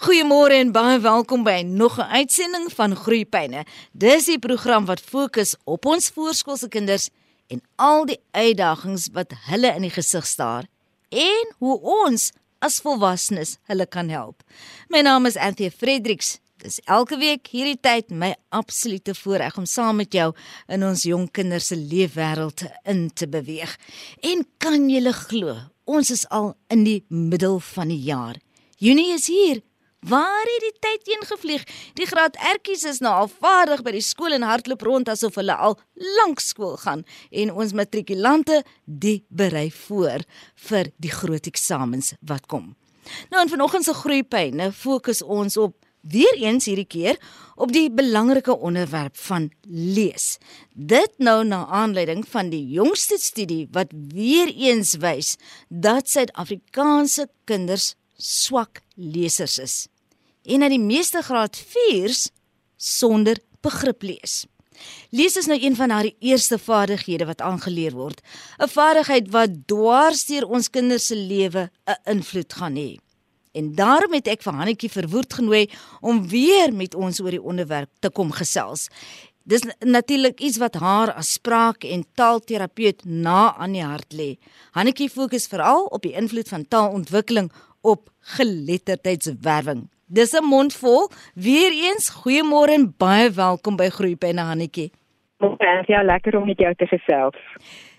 Goeiemôre en baie welkom by nog 'n uitsending van Groeipyne. Dis die program wat fokus op ons voorskoolse kinders en al die uitdagings wat hulle in die gesig staar en hoe ons as volwassenes hulle kan help. My naam is Anthea Fredericks. Dis elke week hierdie tyd my absolute voorreg om saam met jou in ons jong kinders se leefwêreld in te beweeg. En kan jy glo, ons is al in die middel van die jaar. Junie is hier Waar het die tyd heen gevlieg? Die graad ertjies is nou al vaardig by die skool en hardloop rond asof hulle al lank skool gaan en ons matrikulante die berei voor vir die groot eksamens wat kom. Nou in vanoggend se groeipyne fokus ons op weer eens hierdie keer op die belangrike onderwerp van lees. Dit nou na aanleiding van die jongste studie wat weer eens wys dat Suid-Afrikaanse kinders swak lesers is en dat die meeste graad 4s sonder begrip lees. Lees is nou een van haar eerste vaardighede wat aangeleer word, 'n vaardigheid wat dwars deur ons kinders se lewe 'n invloed gaan hê. En daarom het ek vir Hannetjie verwoed genooi om weer met ons oor die onderwerp te kom gesels. Dis natuurlik iets wat haar as spraak- en taalterapeut na aan die hart lê. Hannetjie fokus veral op die invloed van taalontwikkeling op geletterdheidswerwing. Dis 'n mond vol. Weereens goeiemôre en baie welkom by Groepyne Hannetjie. Môre, ja, lekker om met jou te gesels.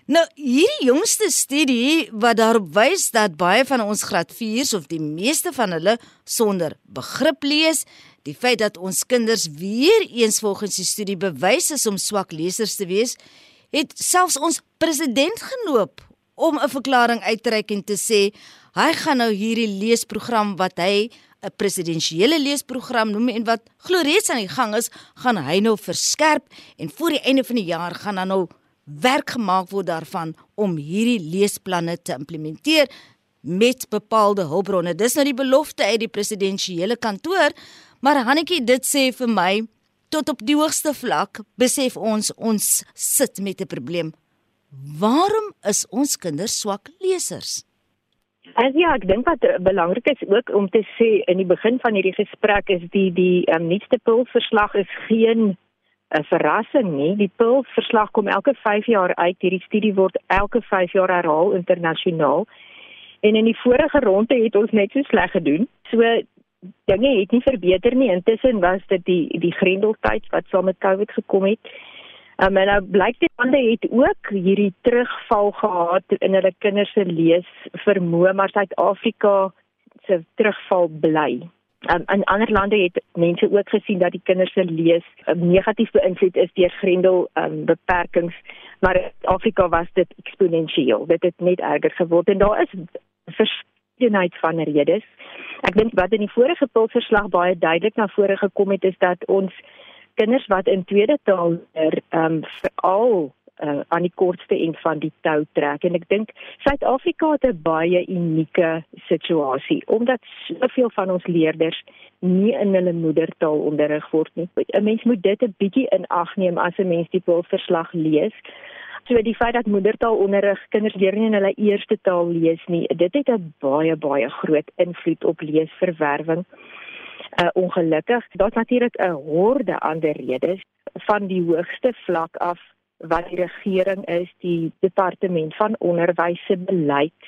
Nou, hierdie jongste studie wat daarop wys dat baie van ons graad 4s of die meeste van hulle sonder begrip lees, die feit dat ons kinders weer eens volgens die studie bewys is om swak lesers te wees, het selfs ons president genoop om 'n verklaring uit te reik en te sê hy gaan nou hierdie leesprogram wat hy 'n presidensiële leesprogram noem en wat glo reeds aan die gang is, gaan hy nou verskerp en voor die einde van die jaar gaan dan nou werk gemaak word daarvan om hierdie leesplanne te implementeer met bepaalde hulpbronne. Dis nou die belofte uit die presidensiële kantoor, maar Hannetjie dit sê vir my tot op die hoogste vlak besef ons ons sit met 'n probleem. Waarom is ons kinders swak lesers? As ja, ek dink wat belangrik is ook om te sê in die begin van hierdie gesprek is die die um, nuutste pulsverslag is geen 'n eh, verrassing nie. Die pulsverslag kom elke 5 jaar uit. Hierdie studie word elke 5 jaar herhaal internasionaal. En in die vorige ronde het ons net so sleg gedoen. So dinge het nie verbeter nie. Intussen was dit die die grendeltyd wat saam met COVID gekom het. Um, en nou blyk die ander het ook hierdie terugval gehad in hulle kinders se lees vermoë, maar Suid-Afrika se terugval bly. Um, in ander lande het mense ook gesien dat die kinders se lees um, negatief beïnvloed is deur grendel um, beperkings, maar in Afrika was dit eksponensieel. Dit het net erger geword en daar is verskeidenheid van redes. Ek dink wat in die vorige pulsverslag baie duidelik na vore gekom het is dat ons kinders wat in tweede taal er ehm um, veral uh, aan die kortste end van die tou trek en ek dink Suid-Afrika het 'n baie unieke situasie omdat soveel van ons leerders nie in hulle moedertaal onderrig word nie. 'n Mens moet dit 'n bietjie in ag neem as 'n mens die pulsverslag lees. So die feit dat moedertaalonderrig kinders leer nie in hulle eerste taal lees nie, dit het 'n baie baie groot invloed op leesverwerwing uh, ongelukkig. Daar's natuurlik 'n horde ander redes van die hoogste vlak af wat die regering is, die departement van onderwys se beleid,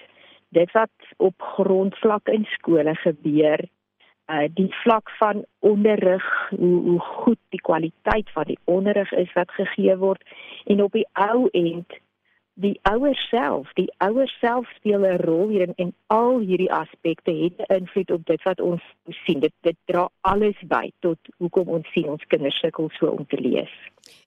dit wat op grondvlak in skole gebeur, uh die vlak van onderrig, hoe hoe goed die kwaliteit van die onderrig is wat gegee word en op die ou end die ouers self, die ouers self speel 'n rol hier in en al hierdie aspekte het 'n invloed op dit wat ons sien. Dit dit dra alles by tot hoekom ons sien ons kinders sukkel so om te lees.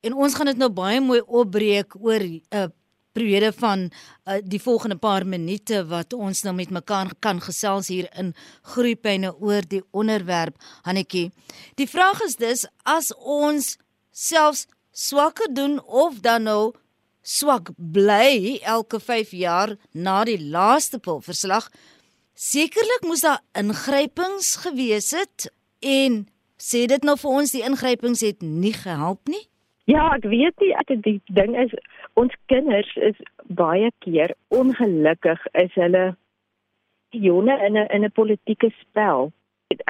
En ons gaan dit nou baie mooi opbreek oor 'n uh, periode van uh, die volgende paar minute wat ons nou met mekaar kan gesels hier in groepyne oor die onderwerp Hannetjie. Die vraag is dus as ons selfs swakker doen of dan nou swak bly elke 5 jaar na die laaste pulverslag. Sekerlik moes daar ingrypings gewees het en sê dit nou vir ons die ingrypings het nie gehelp nie. Ja, ek weet nie ek die ding is ons kinders is baie keer ongelukkig is hulle jonge in 'n in 'n politieke spel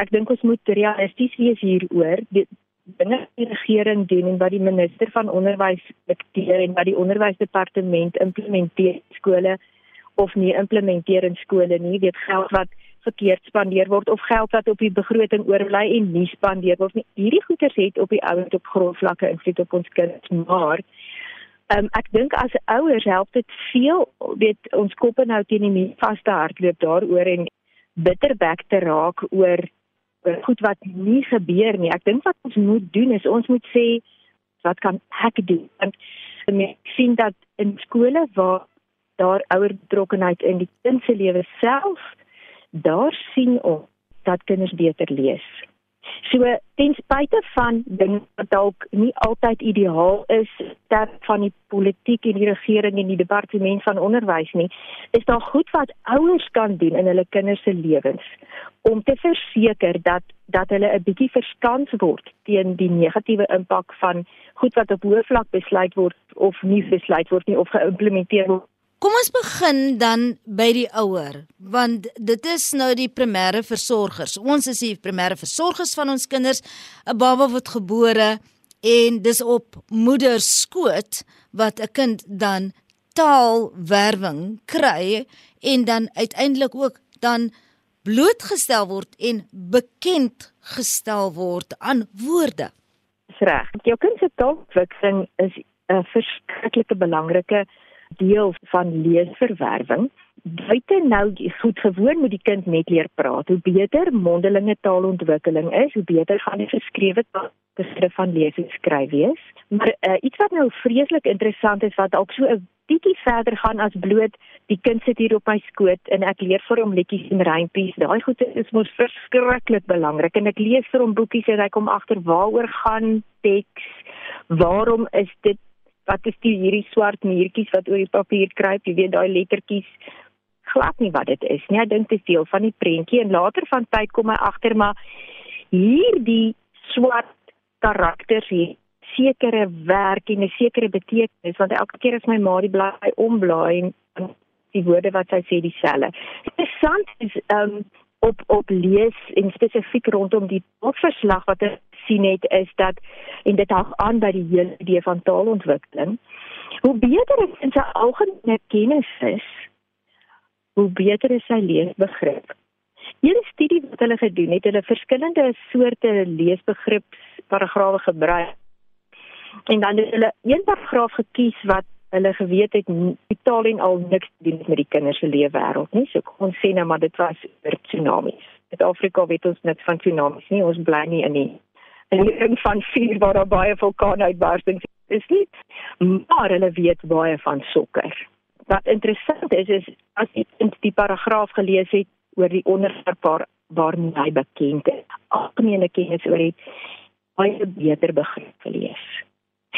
Ek dink ons moet realisties wees hieroor. Die wat die regering doen en wat die minister van onderwys dikteer en wat die onderwysdepartement implementeer skole of nie implementeer in skole nie, weet geld wat verkeerd spandeer word of geld wat op die begroting oorbly en nie spandeer word nie. Hierdie goeders het op die ouend op grondvlakke invloed op ons kinders, maar Um, ek dink as ouers help dit veel weet ons koppe nou teen die muur vas te hardloop daaroor en bitterbek te raak oor goed wat nie gebeur nie. Ek dink wat ons moet doen is ons moet sê wat kan ek doen? Want ek sien dat in skole waar daar ouer betrokkenheid in die kind se lewe self, daar sien ons dat kinders beter lees. So ten spyte van dinge wat dalk nie altyd ideaal is ter van die politiek en die regering en die departement van onderwys nie, is daar goed wat ouers kan doen in hulle kinders se lewens om te verseker dat dat hulle 'n bietjie verskans word teen die negatiewe impak van goed wat op hoë vlak besluit word of nie besluit word nie of geïmplementeer word Kom ons begin dan by die ouer, want dit is nou die primêre versorgers. Ons is die primêre versorgers van ons kinders. 'n Baba word gebore en dis op moeder skoot wat 'n kind dan taalwerwing kry en dan uiteindelik ook dan blootgestel word en bekend gestel word aan woorde. Reg. Jou kind se taalontwikkeling is 'n verskriklike belangrike deel van leesverwerwing. Buite nou goed gewoon moet die kind net leer praat. Hoe beter mondelinge taalontwikkeling is, hoe beter gaan die geskrewe taal van lees en skryf wees. Maar uh, iets wat nou vreeslik interessant is wat dalk so 'n bietjie verder gaan as bloot die kind sit hier op my skoot en ek leer vir hom liedjies en rympies. Daai goed is mos verskriklik belangrik en ek lees vir hom boekies en hy kom agter waaroor gaan teks. Waarom is dit wat is die hierdie swart muurtjies wat oor die papier kruip, jy weet daai lettertjies glad nie wat dit is nie. Ek dink dit is deel van die prentjie en later van tyd kom hy agter maar hierdie swart karakters hier sekere werk en 'n sekere betekenis want elke keer as my ma die blaai omblaai en die woorde wat sy sê dieselfde. Interessant is ehm um, op op lees en spesifiek rondom die verslag wat ek sien het is dat en dit hang aan by die hele idee van taalontwikkeling. Hoe beter is in sy algemene kennis is, hoe beter is sy leesbegrip. Een studie wat hulle gedoen het, hulle verskillende soorte leesbegripsparagrawe gebruik. En dan het hulle een paragraaf gekies wat hulle geweet het totaal en al niks doen met die kinders se lewe wêreld nie. So kon sê nou maar dit was oor tsunamies. In Afrika weet ons net van tsunamies nie. Ons bly nie in die in die ring van vuur waar daar baie vulkaanuitbarstings is nie. Maar hulle weet baie van sokker. Wat interessant is is as jy in die paragraaf gelees het oor die onderwerp waar waarmee hy bekend is. Algemene kennis oor het baie beter begrip gelees.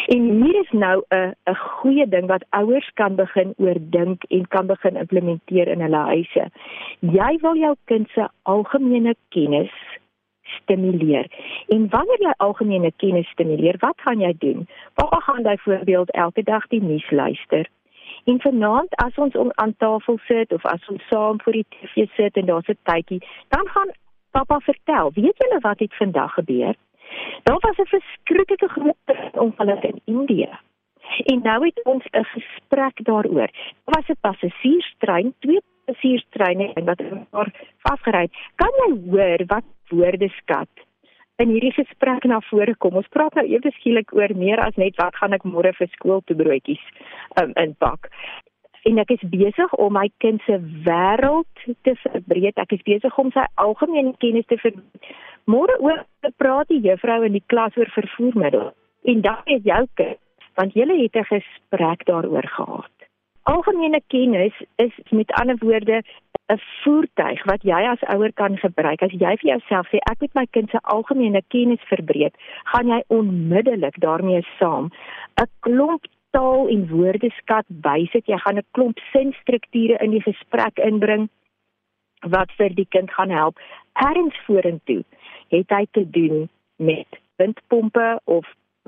En hier is nou 'n 'n goeie ding wat ouers kan begin oordink en kan begin implementeer in hulle huise. Jy wil jou kind se algemene kennis stimuleer. En wanneer jy algemene kennis stimuleer, wat gaan jy doen? Waar gaan jy byvoorbeeld elke dag die nuus luister? En vanaand as ons aan tafel sit of as ons saam voor die TV sit en daar's 'n tydjie, dan gaan pappa vertel, weet julle wat het vandag gebeur? Daar was 'n verskriklike groot ongeluk in Indië. En nou het ons 'n gesprek daaroor. Daar was 'n passasierstrein, twee passasierstreine wat mekaar vasgery het. Kan jy hoor wat woordeskat in hierdie gesprek na vore kom? Ons praat nou ewe skielik oor meer as net wat gaan ek môre vir skool toe broodjies um, inpak en ek is besig om my kind se wêreld te verbreek. Ek is besig om sy algemene kennis te verbreek. Môre oor praat die juffrou in die klas oor vervoermiddels. En dan is jou kind, want julle het 'n gesprek daaroor gehad. Algemene kennis is met ander woorde 'n voertuig wat jy as ouer kan gebruik. As jy vir jouself sê ek moet my kind se algemene kennis verbreek, gaan jy onmiddellik daarmee saam 'n klomp taal en woordeskat bysit. Jy gaan 'n klomp sinstrukture in die gesprek inbring wat vir die kind gaan help. Erns vorentoe het hy te doen met windpompe of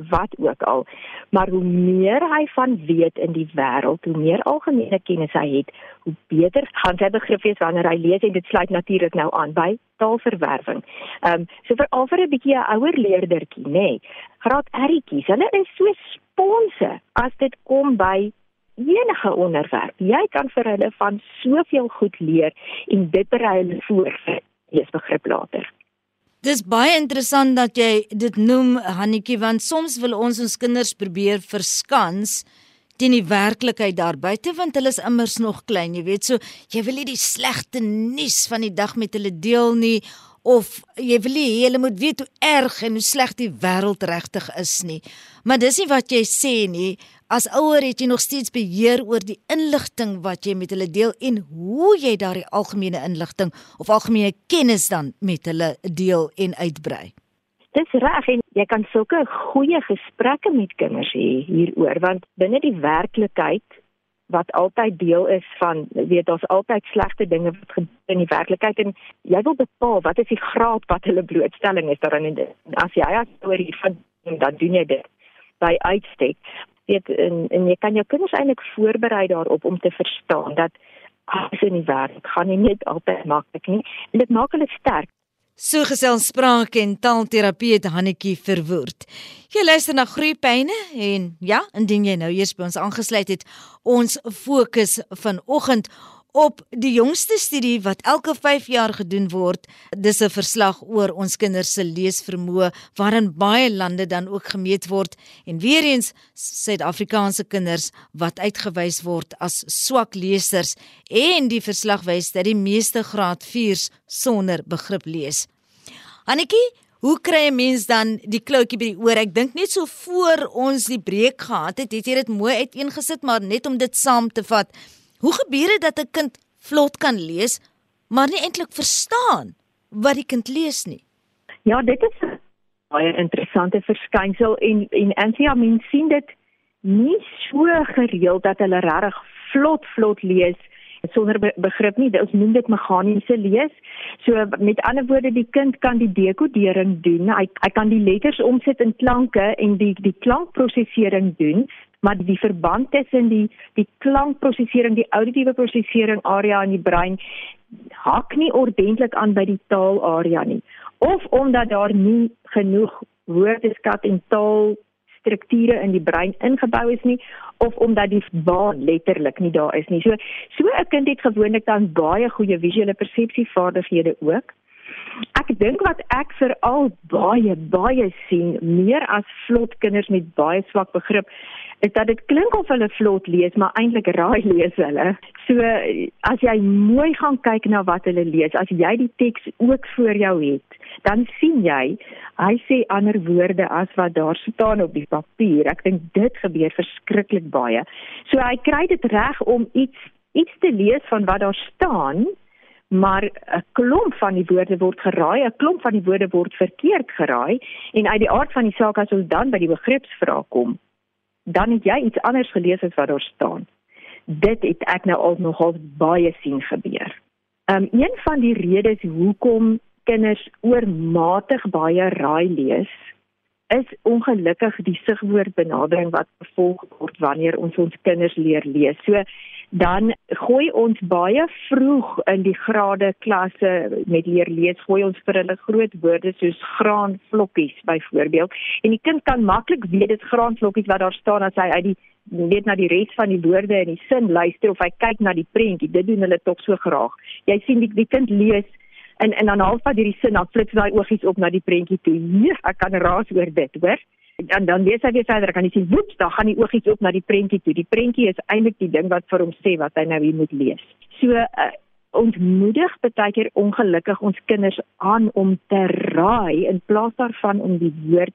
wat ook al. Maar hoe meer hy van weet in die wêreld, hoe meer algemene kennis hy het, hoe beter gaan sy begrip wees wanneer hy lees en dit sluit natuurlik nou aan by taalverwerwing. Ehm um, so vir al vir 'n bietjie 'n ouer leerdertjie, nê. Nee, graad R'tjies, hulle is so sponse as dit kom by enige onderwerp. Jy kan vir hulle van soveel goed leer en dit berei hulle voor vir leesbegrip later. Dis baie interessant dat jy dit noem Hannetjie want soms wil ons ons kinders probeer verskans teen die werklikheid daar buite want hulle is immers nog klein jy weet. So jy wil nie die slegte nuus van die dag met hulle deel nie of jy wil nie hulle moet weet hoe erg en hoe sleg die wêreld regtig is nie maar dis nie wat jy sê nie As ouer het jy nog steeds beheer oor die inligting wat jy met hulle deel en hoe jy daardie algemene inligting of algemene kennis dan met hulle deel en uitbrei. Dis reg en jy kan sulke goeie gesprekke met kinders hê hieroor want binne die werklikheid wat altyd deel is van weet daar's altyd slegte dinge wat gebeur in die werklikheid en jy wil bepaal wat is die graad wat hulle blootstelling is daarin en as jy as ouer hiervan dan doen jy dit by uitstek weet en, en jy kan jou kinders eintlik voorberei daarop om te verstaan dat alles in die wêreld gaan nie net altyd maklik nie en dit maak hulle sterk. So gesels spraak en taalterapie het Hannetjie verwoord. Jy luister na Groepyne en ja, indien jy nou eers by ons aangesluit het, ons fokus vanoggend op die jongste studie wat elke 5 jaar gedoen word. Dis 'n verslag oor ons kinders se leesvermoë waarin baie lande dan ook gemeet word en weer eens Suid-Afrikaanse kinders wat uitgewys word as swak lesers en die verslag wys dat die meeste graad 4s sonder begrip lees. Annetjie Hoe kry 'n mens dan die kloutjie by die oor? Ek dink net so voor ons die breek gehad het, het jy dit mooi uiteengesit, maar net om dit saam te vat. Hoe gebeur dit dat 'n kind vlot kan lees, maar nie eintlik verstaan wat die kind lees nie? Ja, dit is 'n baie interessante verskynsel en en Ansia mens sien dit nie so gereeld dat hulle regtig vlot vlot lees sonder begrip nie. Ons noem dit meganiese lees. So met ander woorde, die kind kan die dekodering doen. Hy hy kan die letters omsit in klanke en die die klankprosesering doen maar die verband tussen die die klankprosesering, die auditiewe prosesering area in die brein hak nie ordentlik aan by die taalarea nie. Of omdat daar nie genoeg woordeskat en taal strukture in die brein ingebou is nie of omdat die baan letterlik nie daar is nie. So so 'n kind het gewoonlik dan baie goeie visuele persepsievaardighede ook. Ek dink wat ek veral baie baie sien meer as vlot kinders met baie swak begrip is dat dit klink of hulle vlot lees maar eintlik raai lees hulle. So as jy mooi gaan kyk na wat hulle lees, as jy die teks ook voor jou het, dan sien jy hy sê ander woorde as wat daar staan op die papier. Ek dink dit gebeur verskriklik baie. So hy kry dit reg om iets iets te lees van wat daar staan maar 'n klomp van die woorde word geraai, 'n klomp van die woorde word verkeerd geraai en uit die aard van die saak as ons dan by die begripsvraag kom, dan het jy iets anders gelees as wat daar staan. Dit het ek nou al nogal baie sien gebeur. Um een van die redes hoekom kinders oormatig baie raai lees is ongelukkig die sigwoordbenadering wat gevolg word wanneer ons ons kinders leer lees. So dan gooi ons baie vroeg in die grade klasse met leer lees, gooi ons vir hulle groot woorde soos graanvlokkies byvoorbeeld. En die kind kan maklik weet dit graanvlokkies wat daar staan as hy uit die net na die res van die woorde en die sin luister of hy kyk na die prentjie. Dit doen hulle tog so graag. Jy sien die, die kind lees en en dan half van hierdie sin dan flits daai oogies op na die prentjie toe. Nee, ek kan raas oor dit, hoor. En dan lees hy weer verder, kan jy sien, woeps, dan gaan die oogies op na die prentjie toe. Die prentjie is eintlik die ding wat vir hom sê wat hy nou hier moet lees. So uh, ontmoedig baie keer ongelukkig ons kinders aan om te raai in plaas daarvan om die woord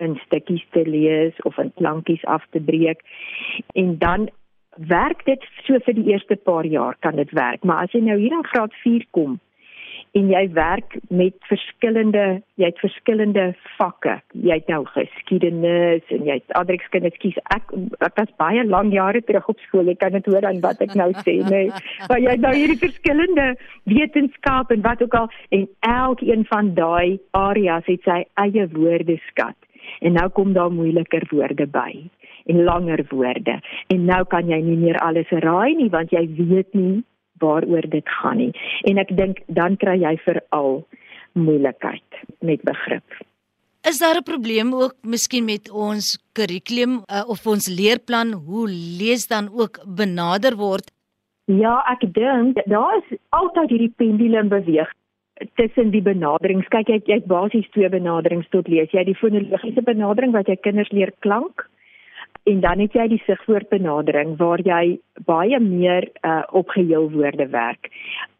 in stukkies te lees of in klankies af te breek. En dan werk dit so vir die eerste paar jaar kan dit werk, maar as jy nou hier in graad 4 kom, en jy werk met verskillende jy het verskillende vakke. Jy het nou geskiedenis en jy het adrekskunde skies ek ek was baie lank jare terug op skool. Ek kan dit hoor aan wat ek nou sê nee. maar jy het nou hierdie verskillende wetenskap en wat ook al en elkeen van daai areas het sy eie woordeskat. En nou kom daar moeiliker woorde by en langer woorde. En nou kan jy nie meer alles raai nie want jy weet nie waaroor dit gaan nie en ek dink dan kry jy veral moeilikheid met begrip Is daar 'n probleem ook miskien met ons kurrikulum uh, of ons leerplan hoe lees dan ook benader word? Ja, ek dink daar is altyd hierdie pendulum beweeg tussen die benaderings. Kyk, jy jy het basies twee benaderings tot lees. Jy het die fonologiese benadering wat jy kinders leer klank en dan het jy die sigwoordbenadering waar jy baie meer uh, op geheel woorde werk.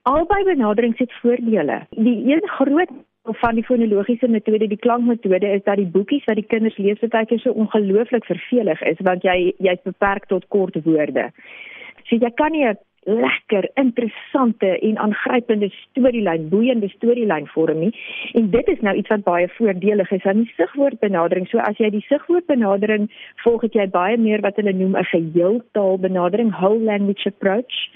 Albei benaderings het voordele. Die een groot van die fonologiese metode, die klankmetode is dat die boekies wat die kinders lees baie keer so ongelooflik vervelig is want jy jy's beperk tot kort woorde. So jy kan nie 'n lekker interessante en aangrypende storielyn, boeiende storielyn vorm nie. En dit is nou iets wat baie voordelig is aan die sigwoordbenadering. So as jy die sigwoordbenadering volg, het jy baie meer wat hulle noem 'n geheeltaalbenadering, whole language approach.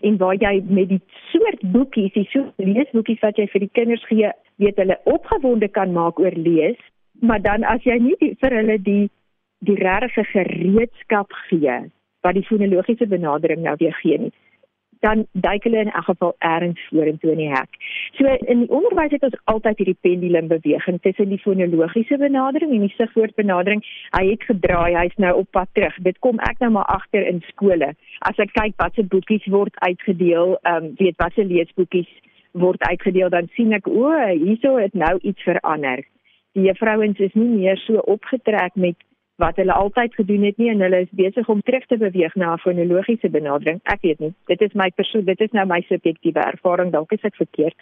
En waar jy met die soort boekies, die soort leesboekies wat jy vir die kinders gee, weet hulle opgewonde kan maak oor lees, maar dan as jy nie die, vir hulle die die regte gereedskap gee wat die fonologiese benadering nou weer gee nie dan duik hulle in elk geval ergens vorentoe in die hek. So in die onderwys het ons altyd hierdie pendulum beweging tussen die fonologiese benadering en die sigwoordbenadering. Hy het gedraai, hy's nou op pad terug. Dit kom ek nou maar agter in skole. As ek kyk watse boekies word uitgedeel, ehm um, weet watse leesboekies word uitgedeel, dan sien ek o, hierso het nou iets verander. Die juffrouens is nie meer so opgetrek met wat hulle altyd gedoen het nie en hulle is besig om terug te beweeg na 'n fonologiese benadering. Ek weet nie. Dit is my persoon, dit is nou my subjektiewe ervaring, dalk is ek verkeerd.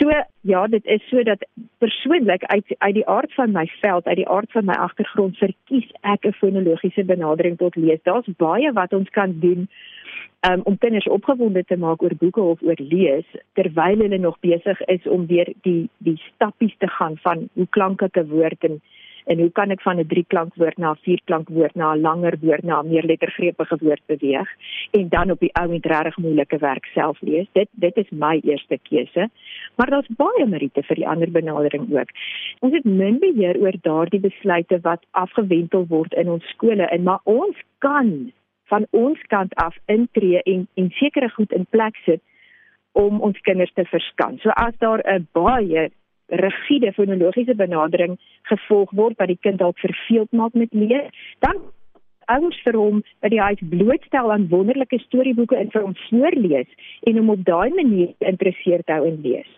So ja, dit is so dat persoonlik uit uit die aard van my veld, uit die aard van my agtergrond verkies ek 'n fonologiese benadering tot lees. Daar's baie wat ons kan doen um, om kinders opgewonde te maak oor boeke of oor lees terwyl hulle nog besig is om weer die die stappies te gaan van hoe klank ek 'n woord en en hoe kan ek van 'n drie klank woord na 'n vier klank woord na 'n langer woord na 'n meer lettergrepige woord beweeg en dan op die ou en regtig moeilike werk self lees. Dit dit is my eerste keuse. Maar daar's baie meriete vir die ander benadering ook. Ons het min beheer oor daardie besluite wat afgewentel word in ons skole en maar ons kan van ons kant af intree en en sekere goed in plek sit om ons kinders te verskans. So as daar 'n baie rigiede fonologiese benadering gevolg word wat die kind dalk verveeld maak met lees, dan ouers vir hom by die huis blootstel aan wonderlike storieboeke en vir hom voorlees en hom op daai manier geïnteresseerd hou in lees.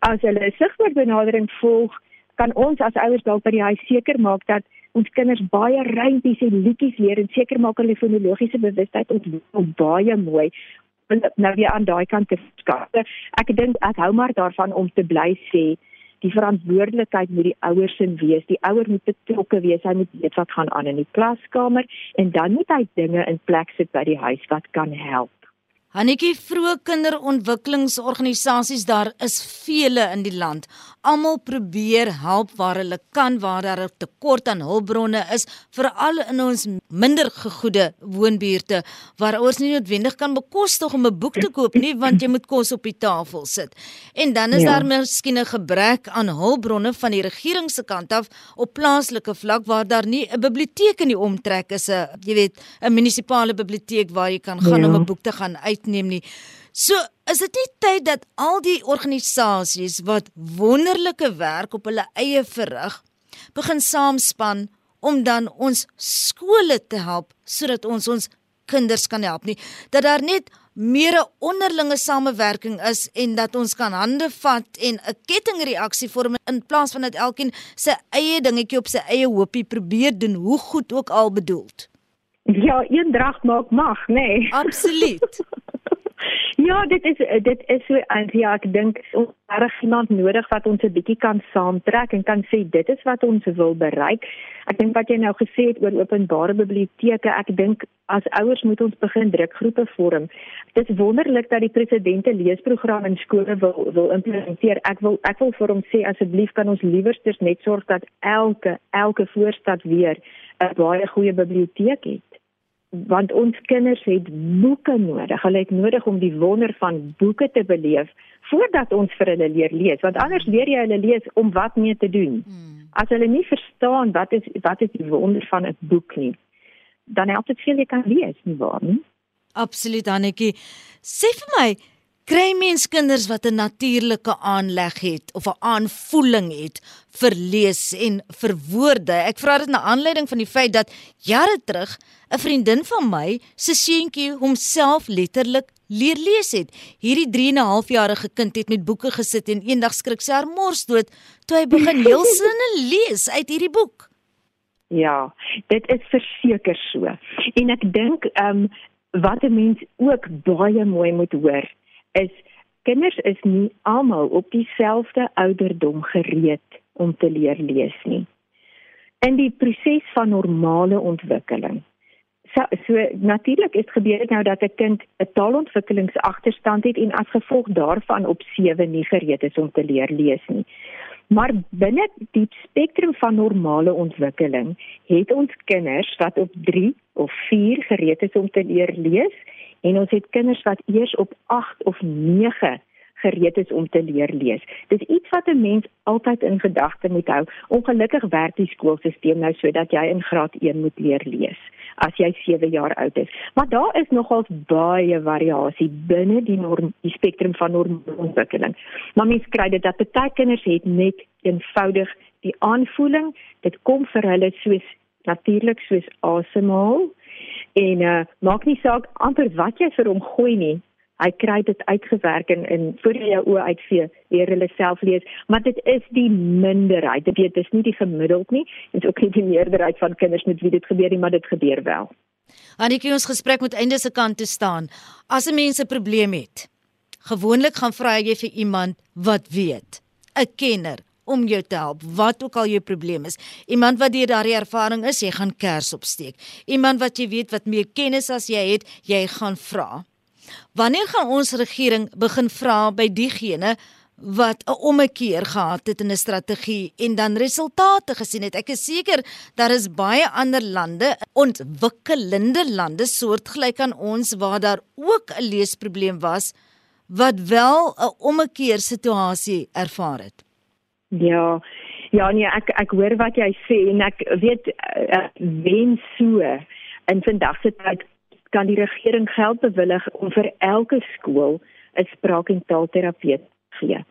As hulle 'n sigwoordbenadering volg, kan ons as ouers dalk by die huis seker maak dat ons kinders baie rympies en liedjies leer en seker maak hulle fonologiese bewustheid ontwikkel baie mooi nou weer aan daai kant te skaf. Ek dink ek hou maar daarvan om te bly sê die verantwoordelikheid moet die ouers se wees. Die ouer moet betrokke wees. Hy moet weet wat gaan aan in die klaskamer en dan moet hy dinge in plek sit by die huis wat kan help. Hanetjie vroeë kinderontwikkelingsorganisasies daar is vele in die land. Almal probeer help waar hulle kan waar daar 'n tekort aan hulpbronne is, veral in ons minder gegoede woonbuurte waar ouers nie noodwendig kan bekostig om 'n boek te koop nie want jy moet kos op die tafel sit. En dan is ja. daar miskien 'n gebrek aan hulpbronne van die regering se kant af op plaaslike vlak waar daar nie 'n biblioteek in die omtrek is, 'n jy weet, 'n munisipale biblioteek waar jy kan gaan ja. om 'n boek te gaan uit uitneem nie. So, is dit nie tyd dat al die organisasies wat wonderlike werk op hulle eie verrig, begin saamspan om dan ons skole te help sodat ons ons kinders kan help nie. Dat daar net meer 'n onderlinge samewerking is en dat ons kan hande vat en 'n kettingreaksie vorm in plaas van dat elkeen sy eie dingetjie op sy eie hoopie probeer doen, hoe goed ook al bedoeld. Ja, eendrag maak mag, nê. Nee. Absoluut. Ja, dit is dit is so en ja, ek dink ons reg iemand nodig wat ons 'n bietjie kan saamtrek en kan sê dit is wat ons wil bereik. Ek dink wat jy nou gesê het oor openbare biblioteke, ek dink as ouers moet ons begin drukgroepe vorm. Dit is wonderlik dat die presidente leesprogram in skole wil wil implementeer. Ek wil ek wil vir hom sê asseblief kan ons liewersters net sorg dat elke elke voorstad weer 'n baie goeie biblioteek het want ons kinders het boeke nodig. Hulle het nodig om die wonder van boeke te beleef voordat ons vir hulle leer lees. Want anders leer jy hulle lees om wat mee te doen. Hmm. As hulle nie verstaan wat is wat is die wonder van 'n boek nie, dan help dit veel jy kan lees nie waar nie. Absoluut Annetjie. Sê vir my, kry mens kinders wat 'n natuurlike aanleg het of 'n aanvoeling het vir lees en vir woorde. Ek vra dit na aanleiding van die feit dat jare terug 'n vriendin van my se seentjie homself letterlik leer lees het. Hierdie 3 en 'n half jarige kind het met boeke gesit en eendag skrik sy haar mors dood toe hy begin heel sinne lees uit hierdie boek. Ja, dit is verseker so. En ek dink ehm um, wat 'n mens ook baie mooi moet hoor is kinders is nie almal op dieselfde ouderdom gereed om te leer lees nie. In die proses van normale ontwikkeling. So, so natuurlik is gebeur dit nou dat 'n kind 'n taalontwikkelingsagterstand het en as gevolg daarvan op 7 nie gereed is om te leer lees nie. Maar binne die spektrum van normale ontwikkeling het ons kinders wat op 3 of 4 gereed is om te leer lees en ons het kinders wat eers op 8 of 9 gereed is om te leer lees. Dis iets wat 'n mens altyd in gedagte moet hou. Ongelukkig werk die skoolstelsel nou sodat jy in graad 1 moet leer lees as jy 7 jaar oud is. Maar daar is nogals baie variasie binne die norm die spektrum van normontwikkeling. Maar mens kry dit dat baie kinders het net eenvoudig die aanvoeling, dit kom vir hulle soos natuurlik soos asemhaal en uh, maak nie saak amper wat jy vir hom gooi nie hy kry dit uitgewerk en in voor jou oë uitvee leer hulle self lees. Maar dit is die minderheid. Dit weet dis nie die gemiddeld nie en dit is ook nie die meerderheid van kinders met wie dit gebeur nie maar dit gebeur wel. Anetjie ons gesprek moet einde se kant toe staan. As 'n mens 'n probleem het gewoonlik gaan vra jy vir iemand wat weet 'n kenner om jou te help wat ook al jou probleem is. Iemand wat deur daardie ervaring is, jy gaan kers opsteek. Iemand wat jy weet wat meer kennis as jy het, jy gaan vra. Wanneer gaan ons regering begin vra by diegene wat 'n ommekeer gehad het in 'n strategie en dan resultate gesien het. Ek is seker daar is baie ander lande, ontwikkelende lande soortgelyk aan ons waar daar ook 'n leesprobleem was wat wel 'n ommekeer situasie ervaar het. Ja. Ja nee, ek ek hoor wat jy sê en ek weet uh, wen so in vandag se tyd kan die regering geld bewillig om vir elke skool 'n spraak- en taalterapeut gee.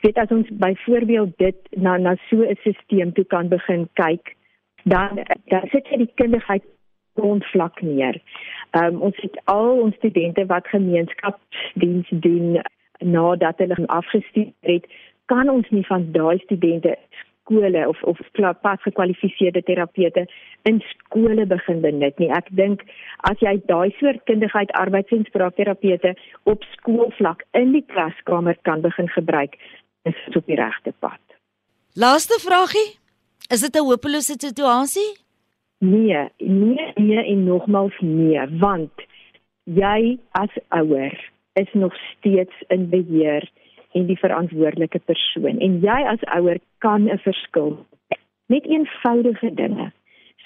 Weet as ons byvoorbeeld dit na na so 'n stelsel toe kan begin kyk, dan dan sit jy die kindigheid grondvlak neer. Ehm um, ons het al ons studente wat gemeenskapsdiens doen nadat hulle afgestudeer het, kan ons nie van daai studente skole of of pas gekwalifiseerde terapeute in skole begin benut nie. Ek dink as jy daai soort kundigheid arbeids- en spraakterapeute op skoolvlak in die klaskamer kan begin gebruik, is dit op die regte pad. Laaste vragie. Is dit 'n hopelose situasie? Nee, nee, nee en nogmals nee, want jy as ouer is nog steeds in beheer en die verantwoordelike persoon. En jy as ouer kan 'n verskil. Net eenvoudige dinge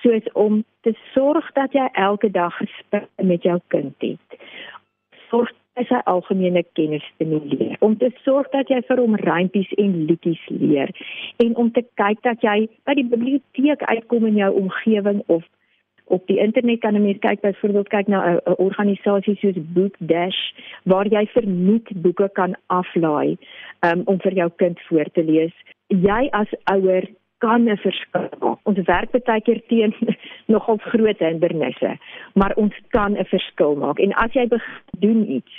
soos om te sorg dat jy elke dag gespreek met jou kind het. Sorg dat hy algemene kennis stimuleer. Om te sorg dat jy vir hom rympies en liedjies leer en om te kyk dat jy by die biblioteek uitkom in jou omgewing of op die internet kan 'n mens kyk byvoorbeeld kyk na 'n organisasie soos Book Dash waar jy verniet boeke kan aflaai um, om vir jou kind voor te lees. Jy as ouer kan 'n verskil maak. Ons werk baie keer teen nogal groot hindernisse, maar ons kan 'n verskil maak en as jy doen iets,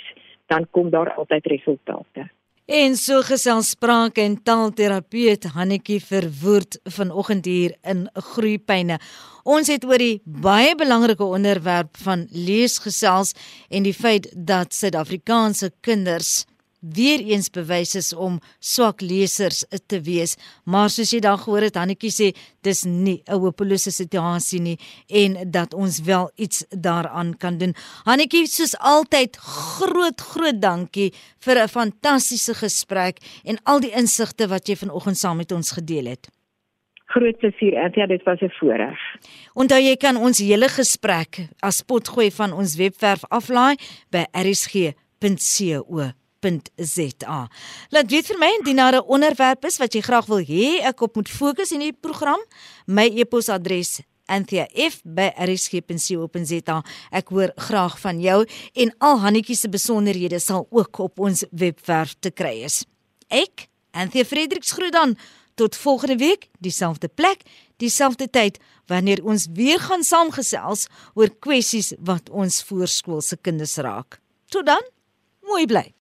dan kom daar altyd resultate. En so gesels spraak en taalterapeut Hannetjie verwoord vanoggend hier in Groepyne. Ons het oor die baie belangrike onderwerp van lees gesels en die feit dat Suid-Afrikaanse kinders weer eens bewys is om swak lesers te wees. Maar soos jy dan gehoor het, Hannetjie sê dis nie 'n hopelose situasie nie en dat ons wel iets daaraan kan doen. Hannetjie, soos altyd, groot groot dankie vir 'n fantastiese gesprek en al die insigte wat jy vanoggend saam met ons gedeel het. Groot plesier, Antia, dit was 'n voorreg. Onthou jy kan ons hele gesprek as potgooi van ons webwerf aflaai by rsg.co rsg.co.za. Laat weet vir my indien daar 'n onderwerp is wat jy graag wil hê ek op moet fokus in die program. My e-posadres anthea@rsg.co.za. Ek hoor graag van jou en al Hannetjie se besonderhede sal ook op ons webwerf te kry is. Ek, Anthea Fredericks groet dan tot volgende week, dieselfde plek, dieselfde tyd wanneer ons weer gaan saamgesels oor kwessies wat ons voorskoolse kinders raak. Tot dan, mooi bly.